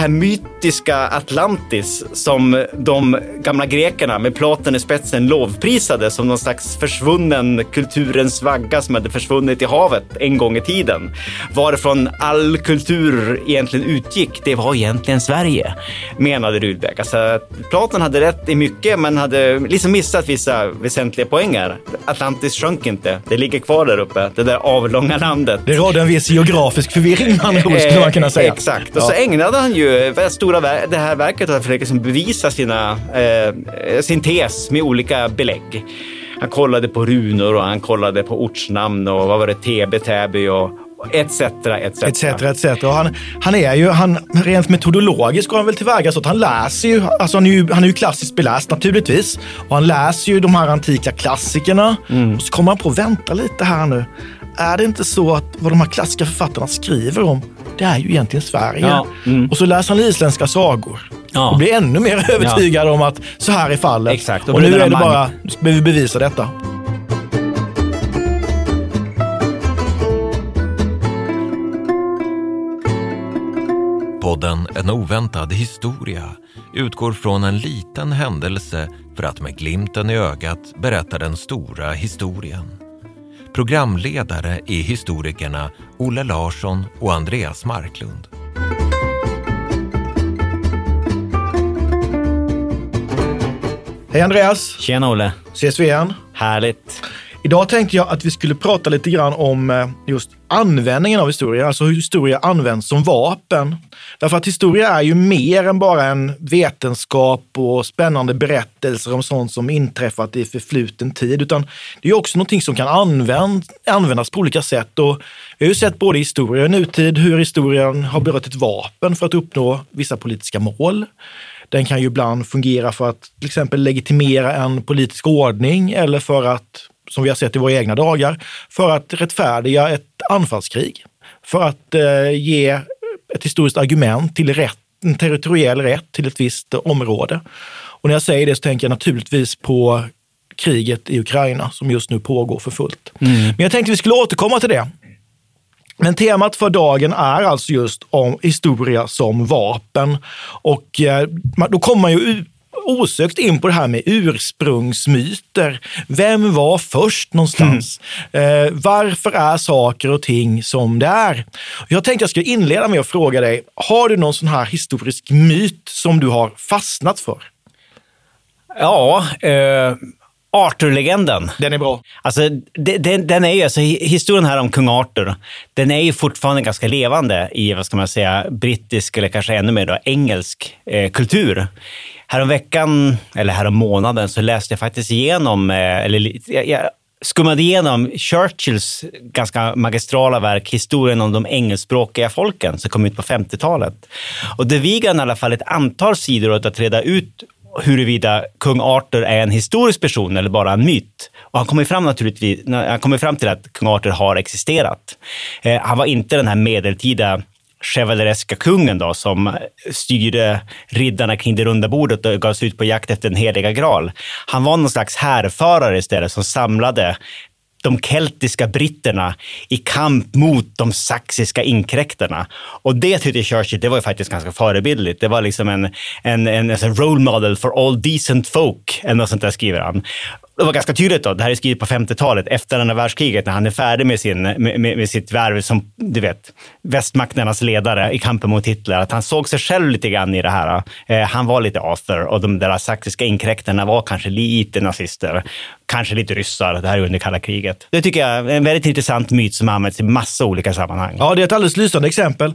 Här mytiska Atlantis som de gamla grekerna med Platon i spetsen lovprisade som någon slags försvunnen kulturens vagga som hade försvunnit i havet en gång i tiden. Varifrån all kultur egentligen utgick, det var egentligen Sverige, menade Rudbeck. Alltså, Platon hade rätt i mycket men hade liksom missat vissa väsentliga poänger. Atlantis sjönk inte, det ligger kvar där uppe, det där avlånga landet. Det rådde en viss geografisk förvirring med andra ord, skulle man kunna säga. Exakt, och så ägnade han ju stora det här verket att försöka liksom bevisa sina, eh, sin tes med olika belägg. Han kollade på runor och han kollade på ortsnamn och vad var det, TB, Täby och etc. etc. etc, etc. Och han, han är ju, han, rent metodologiskt går han väl tillväga så att han läser ju, alltså han är ju, han är ju klassiskt beläst naturligtvis. Och han läser ju de här antika klassikerna. Mm. Och så kommer han på, vänta lite här nu. Är det inte så att vad de här klassiska författarna skriver om, det är ju egentligen Sverige. Ja. Mm. Och så läser han isländska sagor. Ja. Och blir ännu mer övertygad ja. om att så här är fallet. Exakt. Och, och nu är det bara, nu ska vi bevisa detta. Podden En oväntad historia utgår från en liten händelse för att med glimten i ögat berätta den stora historien. Programledare är historikerna Olle Larsson och Andreas Marklund. Hej Andreas! Tjena Olle! Ses vi igen? Härligt! Idag tänkte jag att vi skulle prata lite grann om eh, just användningen av historia, alltså hur historia används som vapen. Därför att historia är ju mer än bara en vetenskap och spännande berättelser om sånt som inträffat i förfluten tid, utan det är också någonting som kan användas på olika sätt. Och vi har ju sett både i historia och nutid hur historien har berört ett vapen för att uppnå vissa politiska mål. Den kan ju ibland fungera för att till exempel legitimera en politisk ordning eller för att som vi har sett i våra egna dagar, för att rättfärdiga ett anfallskrig. För att eh, ge ett historiskt argument till rätt, en territoriell rätt till ett visst område. Och när jag säger det så tänker jag naturligtvis på kriget i Ukraina som just nu pågår för fullt. Mm. Men jag tänkte vi skulle återkomma till det. Men temat för dagen är alltså just om historia som vapen. Och eh, då kommer man ju osökt in på det här med ursprungsmyter. Vem var först någonstans? Mm. Eh, varför är saker och ting som det är? Jag tänkte jag skulle inleda med att fråga dig, har du någon sån här historisk myt som du har fastnat för? Ja, eh, Arthur-legenden. Den är bra. Alltså, den, den, är ju, alltså, historien här om kung Arthur, den är ju fortfarande ganska levande i, vad ska man säga, brittisk eller kanske ännu mer då, engelsk eh, kultur. Häromveckan, eller härom månaden, så läste jag faktiskt igenom, eh, eller jag, skummade igenom Churchills ganska magistrala verk Historien om de engelskspråkiga folken som kom ut på 50-talet. Och det vigan i alla fall ett antal sidor åt att reda ut huruvida kung Arthur är en historisk person eller bara en myt. Och han kommer fram, naturligtvis, han kommer fram till att kung Arthur har existerat. Eh, han var inte den här medeltida chevalereska kungen då, som styrde riddarna kring det runda bordet och gav sig ut på jakt efter den heliga graal. Han var någon slags härförare istället som samlade de keltiska britterna i kamp mot de saxiska inkräktarna. Och det tyckte Churchill, det var ju faktiskt ganska förebildligt. Det var liksom en, en, en, en role model for all decent folk, eller något sånt där skriver han det var ganska tydligt då, det här är skrivet på 50-talet, efter andra världskriget, när han är färdig med, sin, med, med, sitt värv som, du vet, västmakternas ledare i kampen mot Hitler, att han såg sig själv lite grann i det här. Eh, han var lite Arthur och de där saxiska inkräktarna var kanske lite nazister, kanske lite ryssar. Det här är under kalla kriget. Det tycker jag är en väldigt intressant myt som används i massa olika sammanhang. Ja, det är ett alldeles lysande exempel.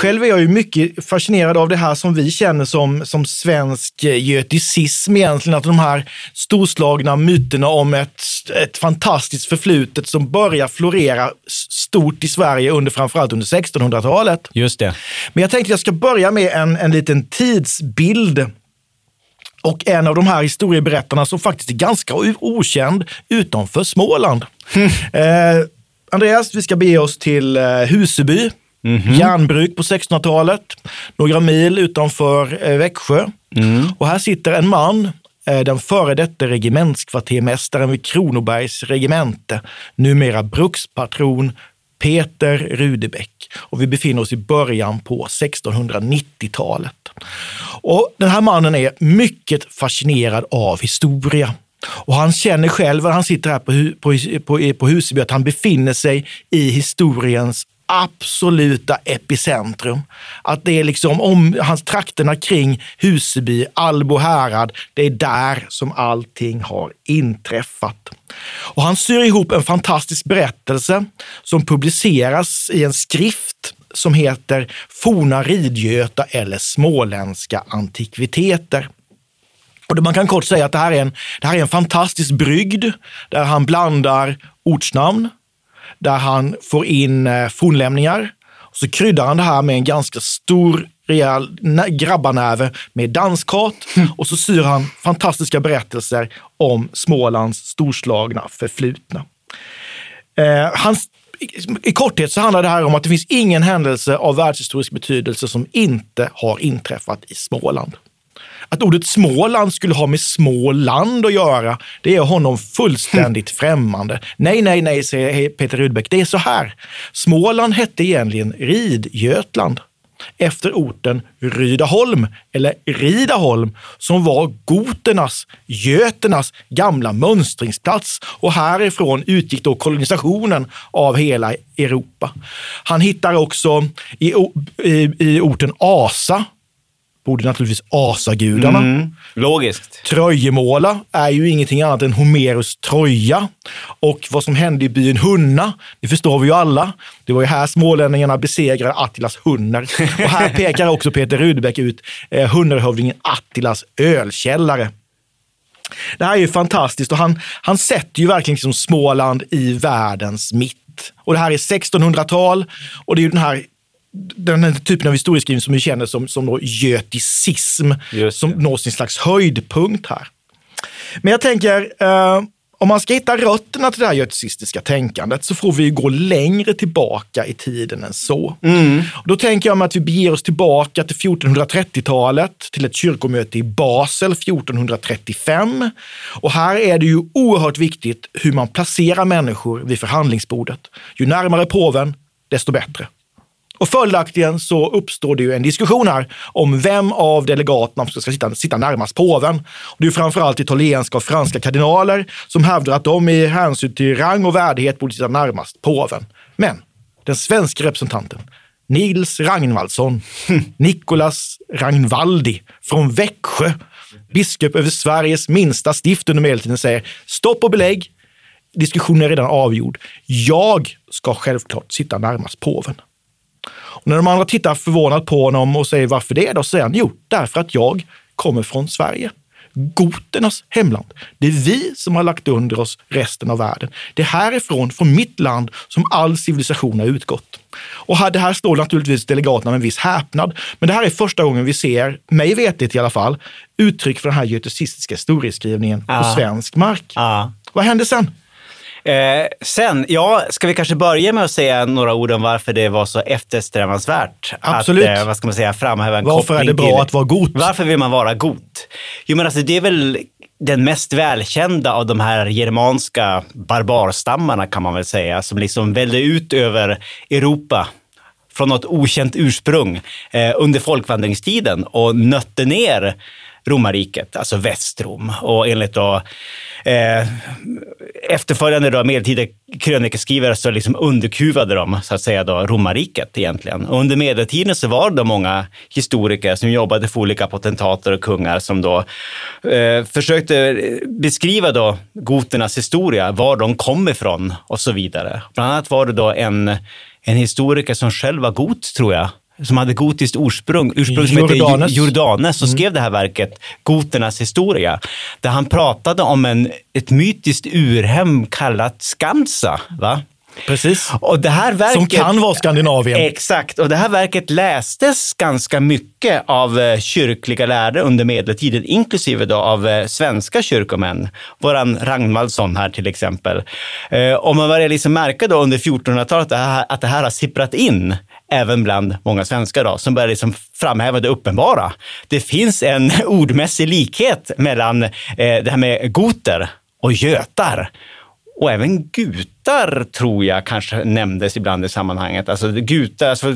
Själv är jag ju mycket fascinerad av det här som vi känner som, som svensk eh, göticism egentligen. Att de här storslagna myterna om ett, ett fantastiskt förflutet som börjar florera stort i Sverige under framförallt under 1600-talet. Just det. Men jag tänkte att jag ska börja med en, en liten tidsbild och en av de här historieberättarna som faktiskt är ganska okänd utanför Småland. Eh, Andreas, vi ska bege oss till eh, Huseby, järnbruk på 1600-talet, några mil utanför eh, Växjö. Och här sitter en man, eh, den före detta regementskvartermästaren vid Kronobergs regemente, numera brukspatron Peter Rudebäck. Och vi befinner oss i början på 1690-talet. Och den här mannen är mycket fascinerad av historia. Och han känner själv när han sitter här på, på, på, på Huseby att han befinner sig i historiens absoluta epicentrum. Att det är liksom om hans trakterna kring Huseby, Albo härad, det är där som allting har inträffat. Och han syr ihop en fantastisk berättelse som publiceras i en skrift som heter Forna Ridgöta eller Småländska antikviteter. Och man kan kort säga att det här är en, det här är en fantastisk brygd där han blandar ortsnamn, där han får in eh, fornlämningar. Så kryddar han det här med en ganska stor rejäl nä- grabbarnäve med danskart och så syr han fantastiska berättelser om Smålands storslagna förflutna. Eh, hans, i, I korthet så handlar det här om att det finns ingen händelse av världshistorisk betydelse som inte har inträffat i Småland. Att ordet Småland skulle ha med Småland att göra, det är honom fullständigt främmande. Nej, nej, nej, säger Peter Rudbeck. Det är så här. Småland hette egentligen Ridgötland efter orten Rydaholm, eller Ridaholm, som var goternas, göternas gamla mönstringsplats. Och härifrån utgick då kolonisationen av hela Europa. Han hittar också i, i, i orten Asa, borde naturligtvis asagudarna. Logiskt. Tröjemåla är ju ingenting annat än Homerus Troja. Och vad som hände i byn Hunna, det förstår vi ju alla. Det var ju här smålänningarna besegrade Attilas hunner. Och här pekar också Peter Rudbeck ut eh, hunnerhövdingen Attilas ölkällare. Det här är ju fantastiskt och han, han sätter ju verkligen liksom Småland i världens mitt. Och det här är 1600-tal och det är ju den här den här typen av historieskrivning som vi känner som, som då göticism, som når sin slags höjdpunkt här. Men jag tänker, eh, om man ska hitta rötterna till det här göticistiska tänkandet så får vi gå längre tillbaka i tiden än så. Och då tänker jag mig att vi beger oss tillbaka till 1430-talet, till ett kyrkomöte i Basel 1435. Och här är det ju oerhört viktigt hur man placerar människor vid förhandlingsbordet. Ju närmare påven, desto bättre. Och följaktligen så uppstår det ju en diskussion här om vem av delegaterna som ska sitta, sitta närmast påven. Och det är framförallt italienska och franska kardinaler som hävdar att de i hänsyn till rang och värdighet borde sitta närmast påven. Men den svenska representanten, Nils Ragnvaldsson, Nicolas Ragnvaldi från Växjö, biskop över Sveriges minsta stift under medeltiden, säger stopp och belägg. Diskussionen är redan avgjord. Jag ska självklart sitta närmast påven. Och när de andra tittar förvånat på honom och säger varför det, då säger han jo, därför att jag kommer från Sverige goternas hemland. Det är vi som har lagt under oss resten av världen. Det är härifrån, från mitt land, som all civilisation har utgått. Och det här står naturligtvis delegaterna med en viss häpnad. Men det här är första gången vi ser, mig vetligt i alla fall, uttryck för den här götesistiska historieskrivningen Ja. på svensk mark. Ja. Vad hände sen? Eh, sen, ja, ska vi kanske börja med att säga några ord om varför det var så eftersträvansvärt Absolut. att eh, vad ska man säga, framhäva en Varför är det bra till, att vara god? Varför vill man vara god? Jo, men alltså, det är väl den mest välkända av de här germanska barbarstammarna kan man väl säga, som liksom välde ut över Europa från något okänt ursprung eh, under folkvandringstiden och nötte ner romarriket, alltså Västrom. Och enligt då, eh, efterföljande då, medeltida krönikeskrivare så liksom underkuvade de så att säga då, romarriket egentligen. Och under medeltiden så var det många historiker som jobbade för olika potentater och kungar som då eh, försökte beskriva då goternas historia, var de kom ifrån och så vidare. Bland annat var det då en, en historiker som själv var got, tror jag, som hade gotiskt ursprung, ursprung som heter Jordanes. Ju- Jordanes, som skrev det här verket Goternas historia, där han pratade om en, ett mytiskt urhem kallat Skansa. Va? Precis. Och det här verket, Som kan vara Skandinavien. Exakt, och det här verket lästes ganska mycket av eh, kyrkliga lärare under medeltiden, inklusive då av eh, svenska kyrkomän. Våran Ragnvaldsson här till exempel. Eh, Och man börjar liksom märka då under 1400-talet att det här- att det här har sipprat in även bland många svenskar då, som börjar liksom framhäva det uppenbara. Det finns en ordmässig likhet mellan eh, det här med goter och götar. Och även gutar tror jag kanske nämndes ibland i sammanhanget. Alltså gutar, alltså,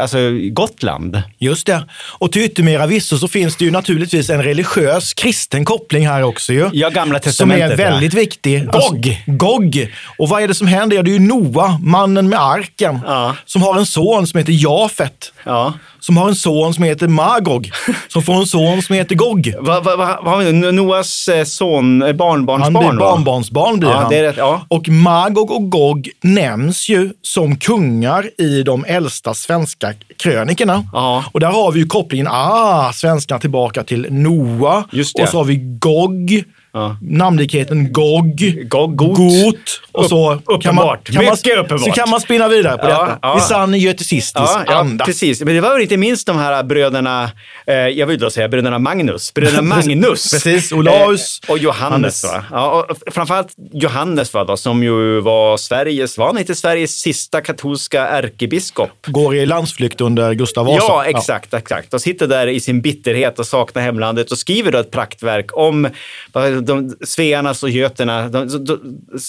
alltså Gotland. Just det. Och till yttermera visso så finns det ju naturligtvis en religiös kristen koppling här också ju. Ja, Gamla Som testamentet. är väldigt viktig. Gog. Alltså, Gog. Och vad är det som händer? Ja, det är ju Noa, mannen med arken, Ja. som har en son som heter Jafet. Ja. Som har en son som heter Magog, som får en son som heter Gog. Va, va, nu? Noas eh, son, eh, Han barnbarnsbarn? blir va? barnbarnsbarn blir Ja, han. det är rätt, ja. Och Magog och Gog nämns ju som kungar i de äldsta svenska krönikerna. Ja. Och där har vi ju kopplingen, ah, svenskarna tillbaka till Noa. Och så har vi Gog, Ja. namnlikheten Gog, Gog, got. Got. Och så kan man, uppenbart. kan man, Mycket uppenbart. Så kan man spinna vidare på Ja, detta. ja. I sann götesistisk Ja, ja, anda. precis. Men det var väl inte minst de här bröderna, eh, jag vill då säga bröderna Magnus, bröderna Magnus. Precis, Olaus. Eh, och Johannes. Hannes. Va? Ja, och framförallt Johannes va, då, som ju var Sveriges, var han inte Sveriges sista katolska ärkebiskop? Går i landsflykt under Gustav Vasa. Ja, exakt, exakt. Och sitter där i sin bitterhet och saknar hemlandet och skriver då ett praktverk om vad de, svearnas och göterna, de, de,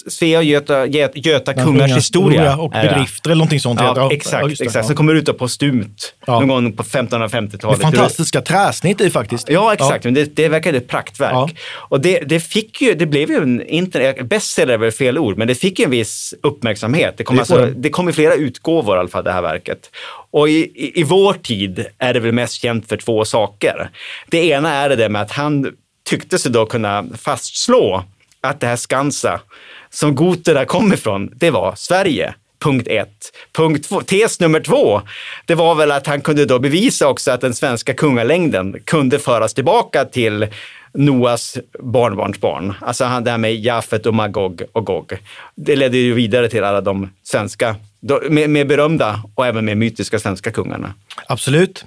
Svea och Göta, Göta, kungars unga historia. och det. bedrifter eller någonting sånt. Ja, det. exakt, det. exakt. Ja. Som kommer ut då postumt Ja. någon gång på Det 1550-talet. är fantastiska träsnitt i faktiskt. Ja, exakt. Men det, det verkade ett praktverk. Ja. Och det, det, fick ju, det blev ju en internet, bestseller är väl fel ord, men det fick en viss uppmärksamhet. Det kom, Det alltså, det. det kom i flera utgåvor i alla fall, det här verket. Och i, i, i vår tid är det väl mest känt för två saker. Det ena är det där med att han tyckte sig då kunna fastslå att det här Skansa, som goterna kom ifrån, det var Sverige. Punkt ett. Punkt två, tes nummer två, det var väl att han kunde då bevisa också att den svenska kungalängden kunde föras tillbaka till Noas barnbarnsbarn. Alltså han det här med Jafet och Magog och Gog. Det ledde ju vidare till alla de svenska, med, med berömda och även med mytiska svenska kungarna. Absolut.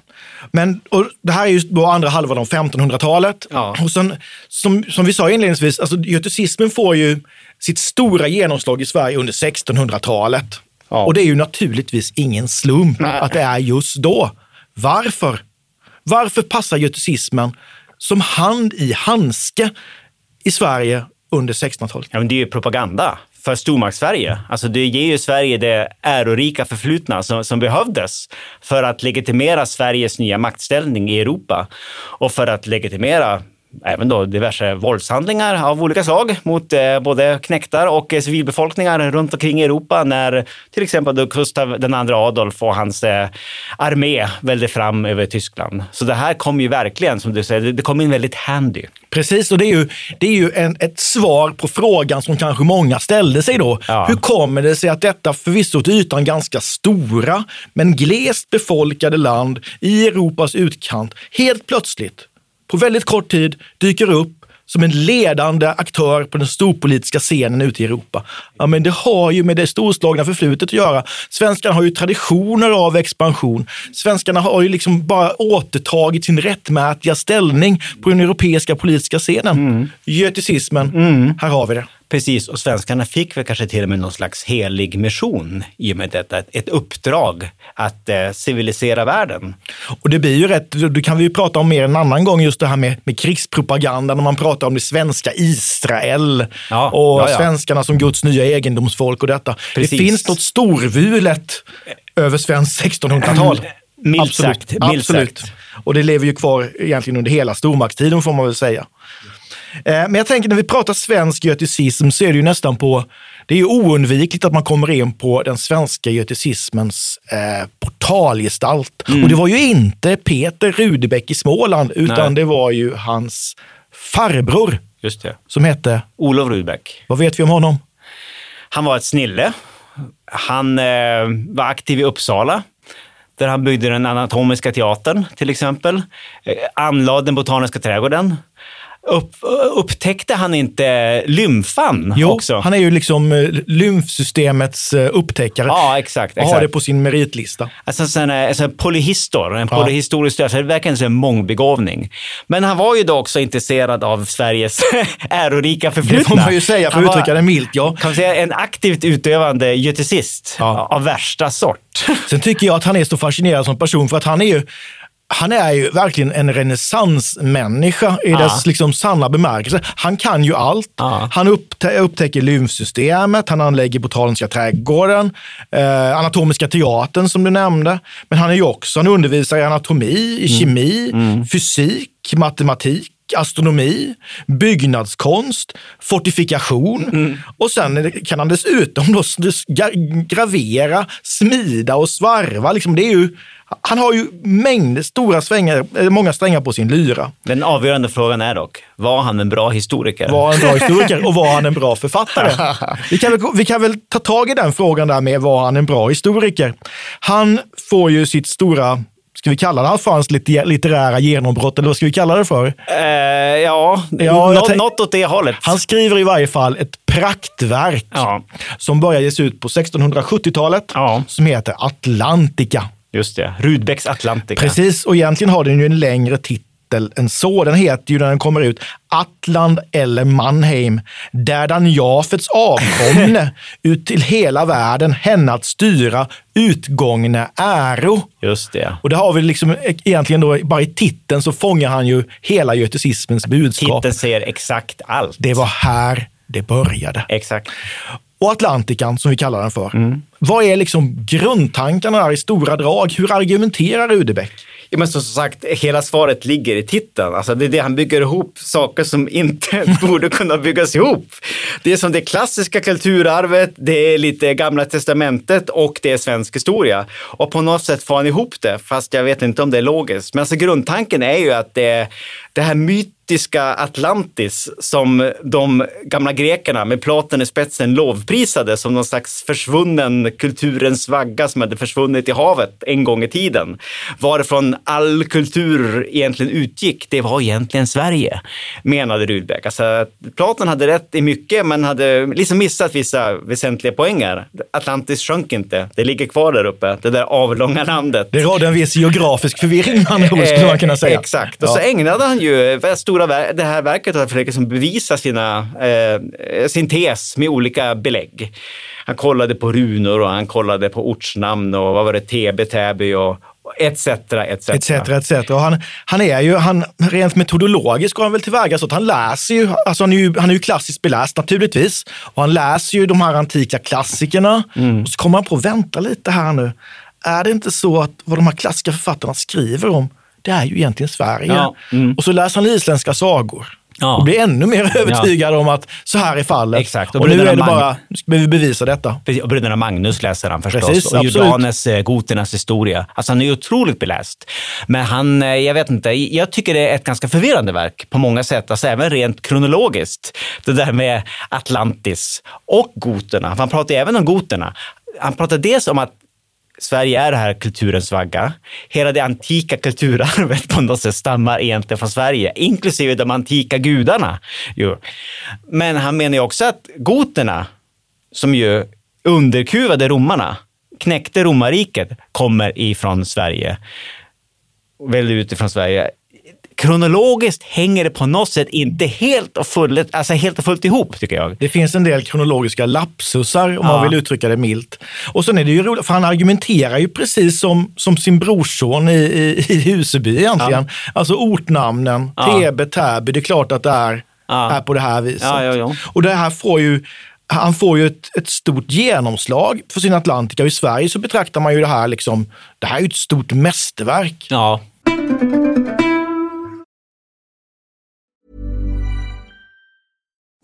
Men och det här är ju då andra halvan av 1500-talet. Ja. Och sen, som, som vi sa inledningsvis, alltså göticismen får ju sitt stora genomslag i Sverige under 1600-talet. Ja. Och det är ju naturligtvis ingen slump Nej. att det är just då. Varför? Varför passar göticismen som hand i handske i Sverige under 1600-talet? Ja, men det är ju propaganda för stormakts-Sverige. Alltså det ger ju Sverige det ärorika förflutna som, som behövdes för att legitimera Sveriges nya maktställning i Europa och för att legitimera även då diverse våldshandlingar av olika slag mot eh, både knektar och eh, civilbefolkningar runt omkring i Europa när till exempel då Gustav II Adolf och hans eh, armé välde fram över Tyskland. Så det här kom ju verkligen, som du säger, det, det kom in väldigt handy. Precis, och det är ju, det är ju en, ett svar på frågan som kanske många ställde sig då. Ja. Hur kommer det sig att detta förvisso till ytan ganska stora, men glest befolkade land i Europas utkant helt plötsligt, på väldigt kort tid, dyker upp som en ledande aktör på den storpolitiska scenen ute i Europa. Ja, men det har ju med det storslagna förflutet att göra. Svenskarna har ju traditioner av expansion. Svenskarna har ju liksom bara återtagit sin rättmätiga ställning på den europeiska politiska scenen. Mm. Göticismen, här har vi det. Precis, och svenskarna fick väl kanske till och med någon slags helig mission i och med detta. Ett, uppdrag att eh, civilisera världen. Och det blir ju rätt, det kan vi ju prata om mer en annan gång, just det här med, med krigspropaganda, när man pratar om det svenska Israel Ja, och ja, ja. svenskarna som Guds nya egendomsfolk och detta. Precis. Det finns något storvulet över svenskt 1600-tal. Milt Absolut. sagt, Absolut. sagt. Och det lever ju kvar egentligen under hela stormaktstiden får man väl säga. Eh, Men jag tänker när vi pratar svensk göticism så är det ju nästan på, det är ju oundvikligt att man kommer in på den svenska göticismens eh, portalgestalt. Mm. Och det var ju inte Peter Rudebeck i Småland, utan Nej. det var ju hans farbror Just det. som hette, Olof Rudbeck. vad vet vi om honom? Han var ett snille. Han eh, var aktiv i Uppsala där han byggde den anatomiska teatern till exempel. Eh, anlade den botaniska trädgården. Upp, upptäckte han inte lymfan Jo, också? han är ju liksom eh, lymfsystemets eh, upptäckare Ja, exakt. och har det på sin meritlista. Alltså sen, alltså, polyhistor, en Ja. polyhistorisk död, så det är verkligen en mångbegåvning. Men han var ju då också intresserad av Sveriges ärorika förflutna. Det får man ju säga för att uttrycka det milt. Ja. kan man säga en aktivt utövande göticist Ja. av värsta sort. Sen tycker jag att han är så fascinerande som person för att han är ju han är ju verkligen en renässansmänniska i Ja. dess liksom sanna bemärkelse. Han kan ju allt. Ja. Han upptä- upptäcker lymfsystemet, han anlägger botaniska trädgården, eh, anatomiska teatern som du nämnde. Men han är ju också, han undervisar i anatomi, i kemi, fysik, matematik astronomi, byggnadskonst, fortifikation och sen kan han dessutom då gravera, smida och svarva. Liksom det är ju, han har ju mängder, stora svängar, eh, många strängar på sin lyra. Den avgörande frågan är dock, var han en bra historiker? Var han en bra historiker och var han en bra författare? Vi kan, väl, vi kan väl ta tag i den frågan där med, var han en bra historiker? Han får ju sitt stora, ska vi kalla det för hans lit- litterära genombrott, eller vad ska vi kalla det för? Eh, ja, jag nå- tänk- något åt det hållet. Han skriver i varje fall ett praktverk Ja. som börjar ges ut på 1670-talet Ja. som heter Atlantica. Just det, Rudbecks Atlantica. Precis, och egentligen har den ju en längre titel än så. Den heter ju när den kommer ut Atland eller Mannheim, där Dan Jafets avkomne ut till hela världen henne att styra utgångna äro. Just det. Och det har vi liksom egentligen då, bara i titeln så fångar han ju hela göticismens budskap. Titeln säger exakt allt. Det var här det började. Exakt. Och Atlantikan som vi kallar den för. Vad är liksom grundtankarna där i stora drag? Hur argumenterar Rudebeck? Ja, men som sagt, hela svaret ligger i titeln. Alltså, det är det han bygger ihop saker som inte borde kunna byggas ihop. Det är som det klassiska kulturarvet, det är lite gamla testamentet och det är svensk historia. Och på något sätt får han ihop det, fast jag vet inte om det är logiskt. Men alltså grundtanken är ju att det, det här mytiska Atlantis som de gamla grekerna med Platon i spetsen lovprisade som någon slags försvunnen kulturens vagga som hade försvunnit i havet en gång i tiden. Varifrån all kultur egentligen utgick, det var egentligen Sverige, menade Rudbeck. Alltså, Platon hade rätt i mycket, men hade liksom missat vissa väsentliga poänger. Atlantis sjönk inte, det ligger kvar där uppe, det där avlånga landet. Det råder en viss geografisk förvirring ord, skulle man kunna säga. Exakt, och så ägnade han ju stora det här verket åt att försöka liksom bevisa sina, eh, sin tes med olika belägg. Han kollade på runor och han kollade på ortsnamn och vad var det, TB, Täby och och etc. etc. etc. han, han är ju, han, rent metodologiskt går han väl tillväga så att han läser ju, alltså han är ju, han är ju klassiskt beläst naturligtvis. Och han läser ju de här antika klassikerna. Och så kommer han på, vänta lite här nu. Är det inte så att vad de här klassiska författarna skriver om, det är ju egentligen Sverige. Ja, mm. Och så läser han isländska sagor. Ja. Och blir ännu mer övertygad om att så här är fallet. Exakt. Och, Och nu är det Mag- bara, nu ska vi bevisa detta. Precis, Och bröderna Magnus läser han förstås. Precis, och absolut. Jordanes, eh, goternas historia. Alltså han är otroligt beläst. Men han, eh, jag vet inte, jag tycker det är ett ganska förvirrande verk på många sätt. Alltså även rent kronologiskt. Det där med Atlantis och goterna. Han pratar ju även om goterna. Han pratar dels om att Sverige är det här kulturens vagga. Hela det antika kulturarvet på något sätt stammar egentligen från Sverige, inklusive de antika gudarna. Jo. Men han menar ju också att goterna, som ju underkuvade romarna, knäckte romarriket, kommer ifrån Sverige. Väl utifrån Sverige. Kronologiskt hänger det på något sätt inte helt och fullt, alltså helt och fullt ihop, tycker jag. Det finns en del kronologiska lapsusar om Ja. man vill uttrycka det milt. Och sen är det ju roligt, för han argumenterar ju precis som, som sin brorson i, i, i Huseby egentligen. Alltså ortnamnen, Ja. Tebe, Täby, det är klart att det är, Ja. är på det här viset. Ja, ja, ja. Och det här får ju han får ju ett, ett stort genomslag för sin Atlantica. Och I Sverige så betraktar man ju det här liksom, det här är ju ett stort mästerverk. Ja,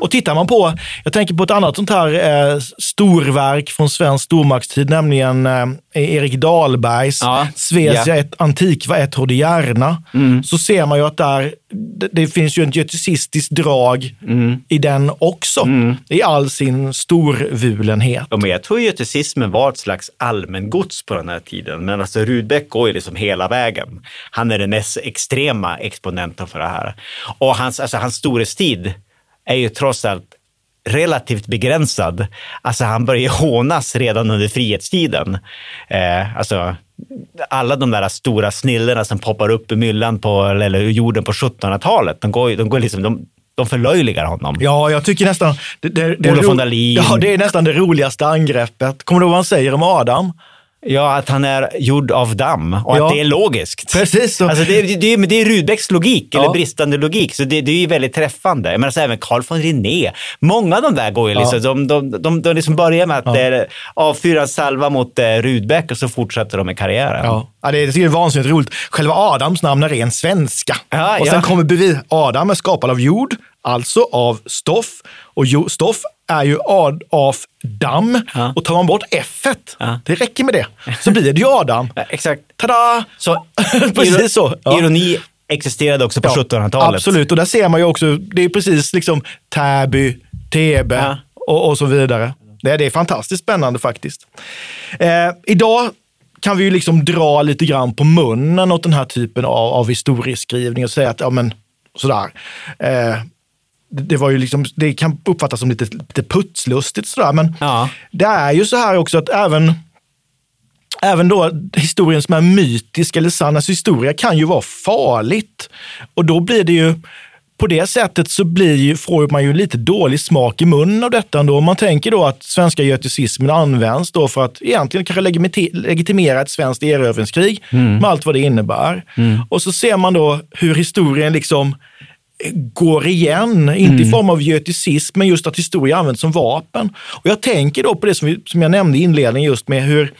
Och tittar man på, jag tänker på ett annat sånt här eh, storverk från svensk stormaktstid, nämligen eh, Erik Dahlbergs Ja, Svecia ja. ett Antikva ett Hodierna. Mm. Så ser man ju att där, det, det finns ju ett göticistiskt drag Mm. i den också, i all sin storvulenhet. Ja, men jag tror göticismen var ett slags allmängods på den här tiden. Men alltså Rudbeck går ju liksom hela vägen. Han är den mest extrema exponenten för det här. Och hans, alltså, hans storhetstid är ju trots allt relativt begränsad. Alltså han börjar hånas redan under frihetstiden. Eh, alltså, alla de där stora snillena som poppar upp i myllan på, eller ur jorden på 1700-talet, de, går, de, går liksom, de, de förlöjligar honom. Ja, jag tycker nästan... Det, det, det, Olof von Dalin. Ja, det är nästan det roligaste angreppet. Kommer du ihåg vad han säger om Adam? Ja, att han är gjord av damm och Ja. att det är logiskt. Precis så. Alltså det, det, det, det är Rudbecks logik, Ja. eller bristande logik, så det, det är ju väldigt träffande. Men alltså även Carl von Linné, många av de där går ju liksom, Ja. de, de, de, de liksom börjar med att Ja. ja. avfyra en salva mot eh, Rudbeck och så fortsätter de med karriären. Ja. Det är, det är vansinnigt roligt. Själva Adams namn är ren svenska. Ja, och sen kommer bevis. Adam är skapad av jord, alltså av stoff. Och jo, stoff är ju av damm. Ja. Och tar man bort f Ja. det räcker med det, så blir det ju Adam. Ja, exakt. Tada! Så, Precis så. Ironi existerade också på Ja, 1700-talet. Absolut, och där ser man ju också, det är precis liksom Täby, Tebe och, och så vidare. Det, det är fantastiskt spännande faktiskt. Eh, idag kan vi ju liksom dra lite grann på munnen åt den här typen av, av historieskrivning och säga att, ja men sådär. Eh, det, var ju liksom, det kan uppfattas som lite, lite putslustigt sådär, men Ja. det är ju så här också att även Även då historien som är mytisk eller sann, alltså historia kan ju vara farligt. Och då blir det ju, på det sättet så blir får man ju lite dålig smak i munnen av detta ändå. Om man tänker då att svenska göticismen används då för att egentligen kanske legitimera ett svenskt erövringskrig med allt vad det innebär. Och så ser man då hur historien liksom går igen, inte i form av göticism, men just att historia används som vapen. Och jag tänker då på det som, vi, som jag nämnde i inledningen, just med hur,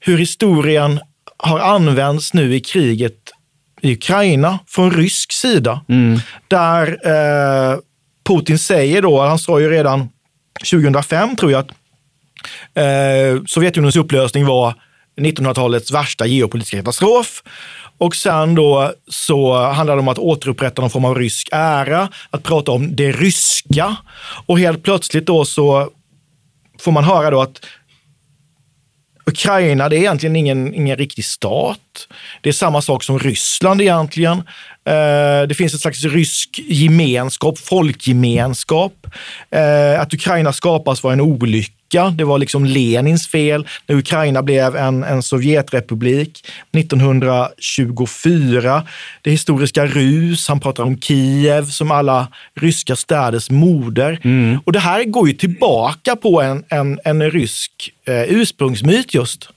hur historien har använts nu i kriget i Ukraina från rysk sida. Där eh, Putin säger då, han sa ju redan 2005 tror jag att eh, Sovjetunionens upplösning var 1900-talets värsta geopolitiska katastrof. Och sen då så handlar det om att återupprätta någon form av rysk ära, att prata om det ryska. Och helt plötsligt då så får man höra då att Ukraina, det är egentligen ingen, ingen riktig stat. Det är samma sak som Ryssland egentligen. Eh, det finns ett slags rysk gemenskap, folkgemenskap. Eh, att Ukraina skapas var en olycka. Det var liksom Lenins fel när Ukraina blev en, en Sovjetrepublik 1924. Det historiska Rus, han pratar om Kiev som alla ryska städers moder. Och det här går ju tillbaka på en, en, en rysk eh, ursprungsmyt just.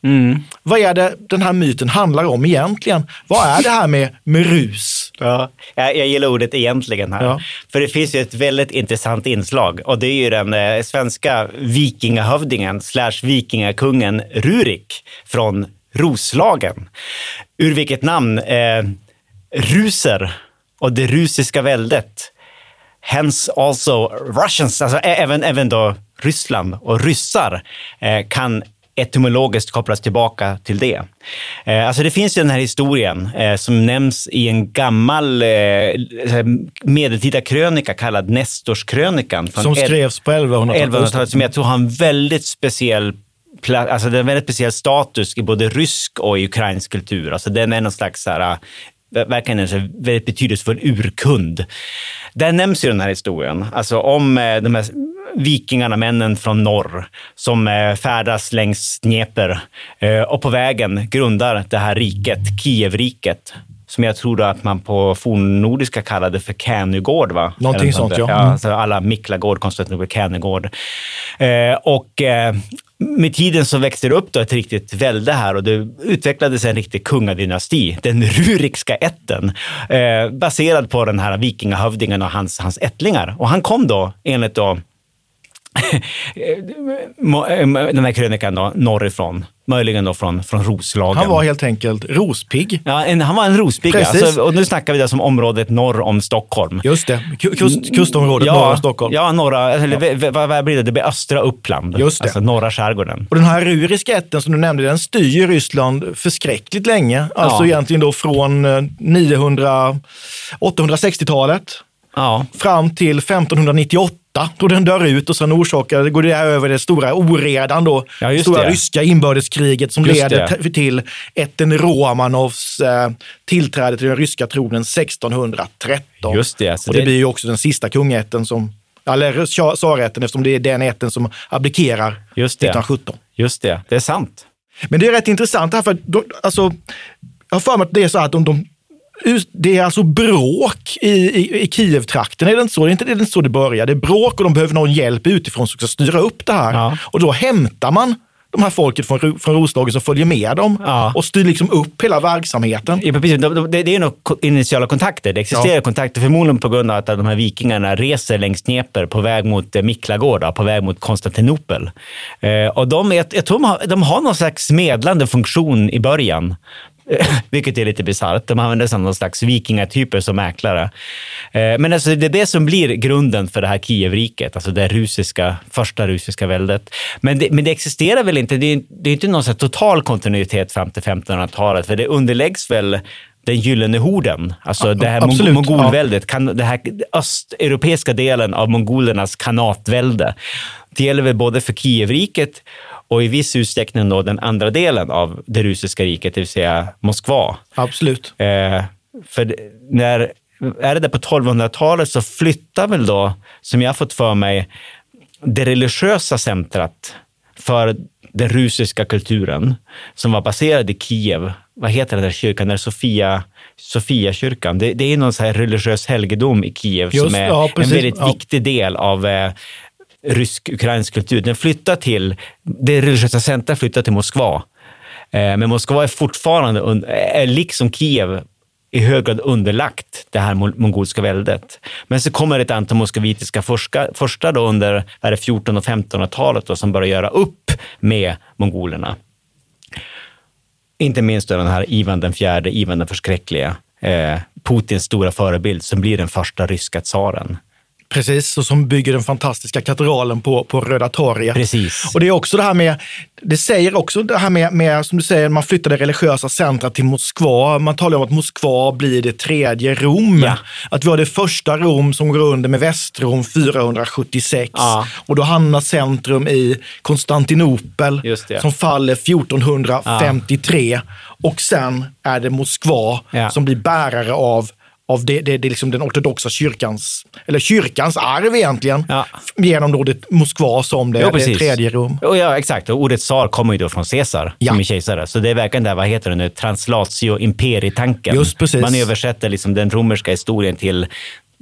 Vad är det den här myten handlar om egentligen? Vad är det här med, med rus? Ja, jag, jag gillar ordet egentligen här. Ja. För det finns ju ett väldigt intressant inslag och det är ju den eh, svenska vikingahövdingen slash vikingakungen Rurik från Roslagen. Ur vilket namn eh, Ruser och det rusiska väldet. Hence also Russians, alltså även, även då Ryssland och ryssar eh, kan etymologiskt kopplas tillbaka till det. Eh, alltså det finns ju den här historien eh, som nämns i en gammal eh, medeltida krönika kallad Nestorskrönikan. Som skrevs på 1100-talet. 1100-talet som jag tror har en väldigt speciell Alltså det är en väldigt speciell status i både rysk och ukrainsk kultur. Alltså den är någon slags så här, verkligen en väldigt betydelsefull urkund. Där nämns ju den här historien, alltså om eh, de här vikingarna, männen från norr, som eh, färdas längs Dnepr eh, och på vägen grundar det här riket, Kievriket, som jag tror att man på fornnordiska kallade för Känygård. Va? Någonting sånt, ja. Mm. Alltså alla Miklagård, Konstantinopel, Känygård. Eh, och eh, med tiden så växte det upp då ett riktigt välde här och det utvecklades en riktig kungadynasti, den rurikska ätten, eh, baserad på den här vikingahövdingen och hans, hans ättlingar. Och han kom då, enligt då den här krönikan då, norrifrån, möjligen då från, från Roslagen. Han var helt enkelt rospigg. Ja, en, han var en rospigg. Alltså, och nu snackar vi där som området norr om Stockholm. Just det, Ku- kust, kustområdet ja, norr om Stockholm. Ja, norra, eller v- vad, blir det? Det blir östra Uppland. Just det. Alltså norra skärgården. Och den här ruriska ätten som du nämnde, den styr ju Ryssland förskräckligt länge. Alltså Ja. egentligen då från eh, 900, 860-talet Ja, fram till 1598 då den dör ut och sen orsakar, går det över det stora oredan då. Ja, stora det. ryska inbördeskriget som Just leder det. till ätten Romanovs eh, tillträde till den ryska tronen 1613. just det. Så och det, blir ju också den sista kungaätten som, eller tsarätten eftersom det är den ätten som abdikerar Just det. 1917. Just det, det är sant. Men det är rätt intressant här för alltså, jag har för mig att det är så att de, de det är alltså bråk i, i, i Kiev-trakten. Är det inte så? Det är inte, det är inte så det börjar. Det är bråk och de behöver någon hjälp utifrån som ska styra upp det här. Ja. Och då hämtar man de här folket från, från Roslagen som följer med dem Ja. och styr liksom upp hela verksamheten. Ja, precis. De- de- Det det är nog initiala kontakter. Det existerar Ja. kontakter förmodligen på grund av att de här vikingarna reser längs Dnepr på väg mot eh, Miklagård, på väg mot Konstantinopel. Eh, och de, jag, jag tror de har, de har någon slags medlande funktion i början. Vilket är lite bisarrt. De använder sig av någon slags vikingatyper som mäklare. Eh, Men alltså det är det som blir grunden för det här Kievriket, alltså det russiska, första russiska väldet. Men det, men det existerar väl inte, det är, det är inte någon total kontinuitet fram till 1500-talet, för det underläggs väl den gyllene horden, alltså det här absolut, mong- mongolväldet, kan, det här östeuropeiska delen av mongolernas kanatvälde. Det gäller väl både för Kievriket och i viss utsträckning då den andra delen av det russiska riket, det vill säga Moskva. Absolut. Eh, för när, är det där på 1200-talet så flyttar väl då, som jag har fått för mig, det religiösa centrat för den russiska kulturen som var baserad i Kiev. Vad heter den där kyrkan? Är Sofia, Sofia-kyrkan. Det, det är någon så här religiös helgedom i Kiev Just, som är ja, en väldigt Ja. viktig del av eh, rysk-ukrainsk kultur. Den flyttar till, det religiösa centret flyttar till Moskva. Eh, men Moskva är fortfarande, är liksom Kiev, i hög grad underlagt det här mongolska väldet. Men så kommer ett antal moskovitiska forskare då under 14 och 1500-talet som börjar göra upp med mongolerna. Inte minst den här Ivan den fjärde, Ivan den förskräckliga, eh, Putins stora förebild som blir den första ryska tsaren. Precis, och som bygger den fantastiska katedralen på, på Röda torget. Precis. Och det är också det här med, det säger också det här med, med som du säger, man flyttade religiösa centra till Moskva. Man talar om att Moskva blir det tredje Rom. Ja. Att vi har det första Rom som går under med Västrom 476. Ja. Och då hamnar centrum i Konstantinopel som faller 1453. Ja. Och sen är det Moskva som blir bärare av av det, det, det är liksom den ortodoxa kyrkans, eller kyrkans arv egentligen, ja. genom ordet Moskva som det, jo, det tredje Rom. Ja, exakt. Och ordet tsar kommer ju då från Caesar, ja. som är kejsare. Så det är verkligen där, vad heter det nu, translatio imperietanken. Just precis. Man översätter liksom den romerska historien till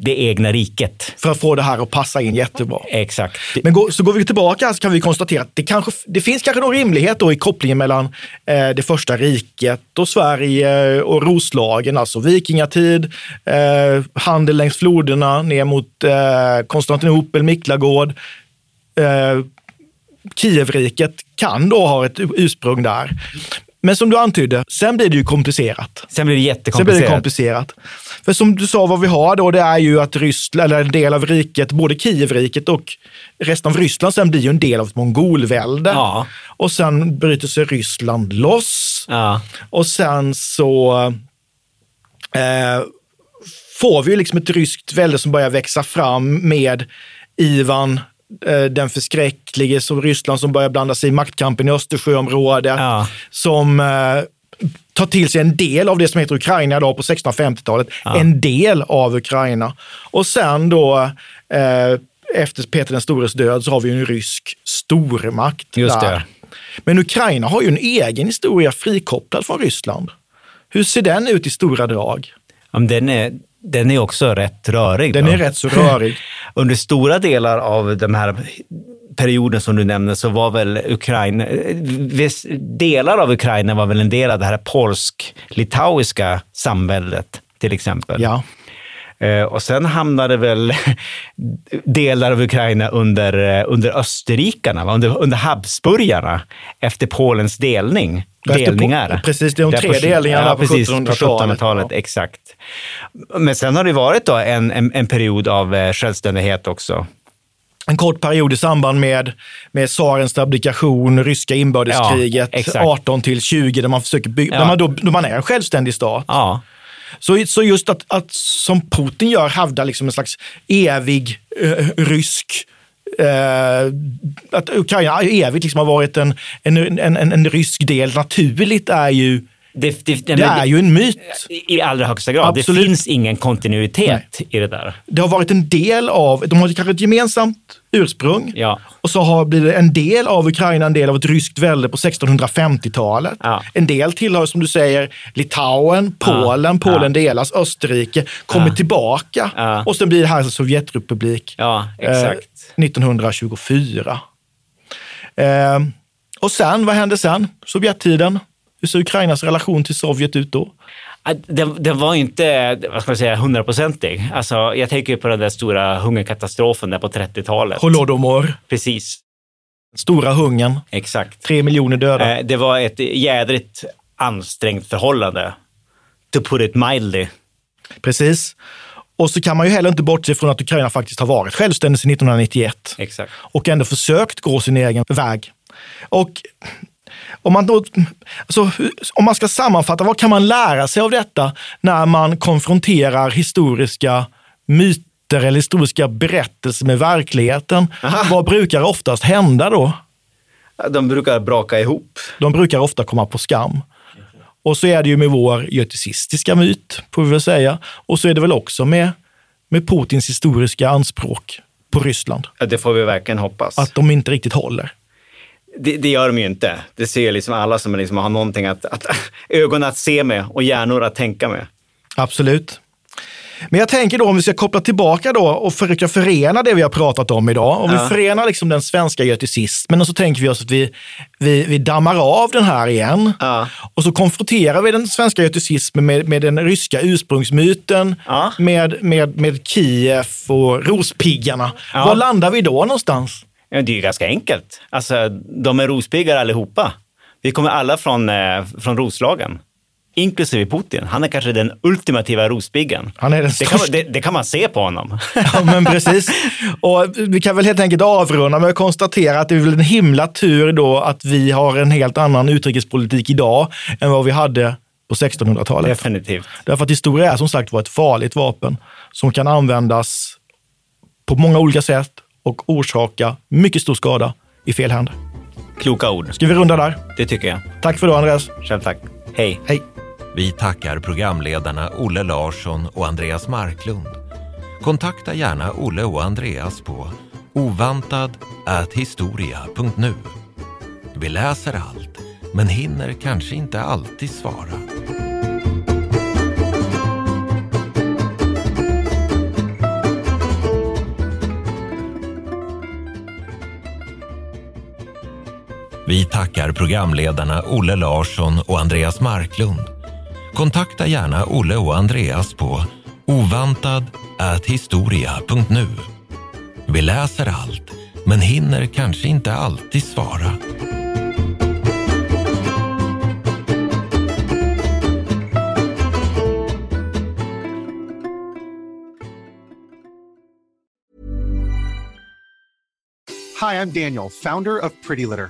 det egna riket. För att få det här att passa in jättebra. Exakt. Men gå, så går vi tillbaka så kan vi konstatera att det, kanske, det finns kanske någon rimlighet då i kopplingen mellan eh, det första riket och Sverige och Roslagen, alltså vikingatid, eh, handel längs floderna ner mot eh, Konstantinopel, Miklagård. Eh, Kievriket kan då ha ett ursprung där. Men som du antydde, sen blir det ju komplicerat. Sen blir det jättekomplicerat. Sen blir det komplicerat. För som du sa, vad vi har då, det är ju att Ryssland, eller en del av riket, både Kievriket och resten av Ryssland sen blir ju en del av ett mongolvälde. Ja. Och sen bryter sig Ryssland loss. Ja. Och sen så eh, får vi ju liksom ett ryskt välde som börjar växa fram med Ivan den förskräcklige som Ryssland som börjar blanda sig i maktkampen i Östersjöområdet. Ja. Som eh, tar till sig en del av det som heter Ukraina idag på 1650-talet. Ja. En del av Ukraina. Och sen då eh, efter Peter den stores död så har vi en rysk stormakt Just där. Det. Men Ukraina har ju en egen historia frikopplad från Ryssland. Hur ser den ut i stora drag? den är, den är också rätt rörig. Den då. är rätt så rörig. Under stora delar av de här perioden som du nämnde så var väl Ukraina, delar av Ukraina var väl en del av det här polsk-litauiska samväldet till exempel. Ja. Eh, och sen hamnade väl delar av Ukraina under, under österrikarna, under, under Habsburgarna efter Polens delning. Delningar. precis, de tre på, delningarna ja, på 1700-talet. 1700 ja. Exakt. Men sen har det varit då en, en, en period av eh, självständighet också en kort period i samband med, med tsarens abdikation, ryska inbördeskriget, ja, 18 till 20, där man försöker bygga, ja. där man, då, då man är en självständig stat. Ja. Så, så just att, att som Putin gör, hävda liksom en slags evig eh, rysk eh, att Ukraina evigt liksom har varit en, en, en, en, rysk del naturligt är ju det, det, det, det, är ju en myt. I allra högsta grad. Absolut. Det finns ingen kontinuitet Nej. i det där. Det har varit en del av, de har kanske ett gemensamt ursprung. Ja. Och så har blivit en del av Ukraina, en del av ett ryskt välde på 1650-talet. Ja. En del tillhör, som du säger, Litauen, Polen, ja. Polen delas, Österrike kommer tillbaka och sen blir det här en Sovjetrepublik. Eh, 1924. Eh, och sen, vad hände sen? Sovjettiden? Hur ser Ukrainas relation till Sovjet ut då? Den, den var inte vad ska man säga, hundraprocentig. Alltså, jag tänker på den där stora hungerkatastrofen där på 30-talet. Holodomor. Precis. Stora hungern. Exakt. Tre miljoner döda. Eh, det var ett jädrigt ansträngt förhållande. To put it mildly. Precis. Och så kan man ju heller inte bortse från att Ukraina faktiskt har varit självständigt sedan 1991. Exakt. Och ändå försökt gå sin egen väg. Och om man, då, alltså, om man ska sammanfatta, vad kan man lära sig av detta när man konfronterar historiska myter eller historiska berättelser med verkligheten? Aha. Vad brukar oftast hända då? De brukar braka ihop. De brukar ofta komma på skam. Och så är det ju med vår göticistiska myt, får vi väl säga. Och så är det väl också med, med Putins historiska anspråk på Ryssland. Ja, det får vi verkligen hoppas. Att de inte riktigt håller. Det, det, gör de ju inte. Det ser liksom alla som liksom har någonting att, att, ögon att se med och hjärnor att tänka med. Absolut. Men jag tänker då om vi ska koppla tillbaka då och försöka förena det vi har pratat om idag. Om Ja. vi förenar liksom den svenska göticismen och så tänker vi oss att vi, vi, vi dammar av den här igen. Ja. Och så konfronterar vi den svenska göticismen med, med den ryska ursprungsmyten, Ja. med, med, med Kiev och rospiggarna. Var landar vi då någonstans? Ja, det är ju ganska enkelt. Alltså, de är rospiggar allihopa. Vi kommer alla från, eh, från Roslagen. Inklusive Putin. Han är kanske den ultimativa rospiggen. Han är den Det kan, det, det kan man se på honom. Ja, men precis. Och vi kan väl helt enkelt avrunda med att konstatera att det är väl en himla tur då att vi har en helt annan utrikespolitik idag än vad vi hade på 1600-talet. Definitivt. Därför att historia är som sagt var ett farligt vapen som kan användas på många olika sätt och orsaka mycket stor skada i fel händer. Kloka ord. Ska vi runda där? Det tycker jag. Tack för idag Andreas. Själv tack. Hej. Hej. Vi tackar programledarna Olle Larsson och Andreas Marklund. Kontakta gärna Olle och Andreas på ovantad@historia.nu. Vi läser allt, men hinner kanske inte alltid svara. Vi tackar programledarna Olle Larsson och Andreas Marklund. Kontakta gärna Olle och Andreas på ovantad@historia.nu. Vi läser allt, men hinner kanske inte alltid svara. Hi, I'm Daniel, founder of Pretty Litter.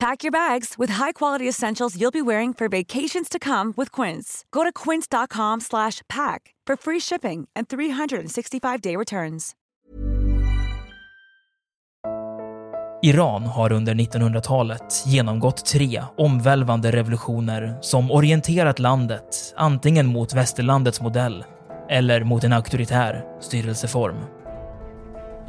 Pack your bags with high-quality essentials you'll be wearing for vacations to come with Quince. Go to quince.com slash pack for free shipping and 365-day returns. Iran har under 1900-talet genomgått tre omvälvande revolutioner som orienterat landet antingen mot västerlandets modell eller mot en auktoritär styrelseform.